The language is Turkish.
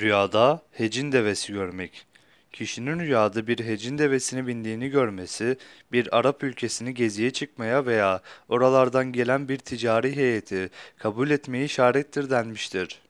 Rüyada hecin devesi görmek. Kişinin rüyada bir hecin devesini bindiğini görmesi, bir Arap ülkesini geziye çıkmaya veya oralardan gelen bir ticari heyeti kabul etmeyi işarettir denmiştir.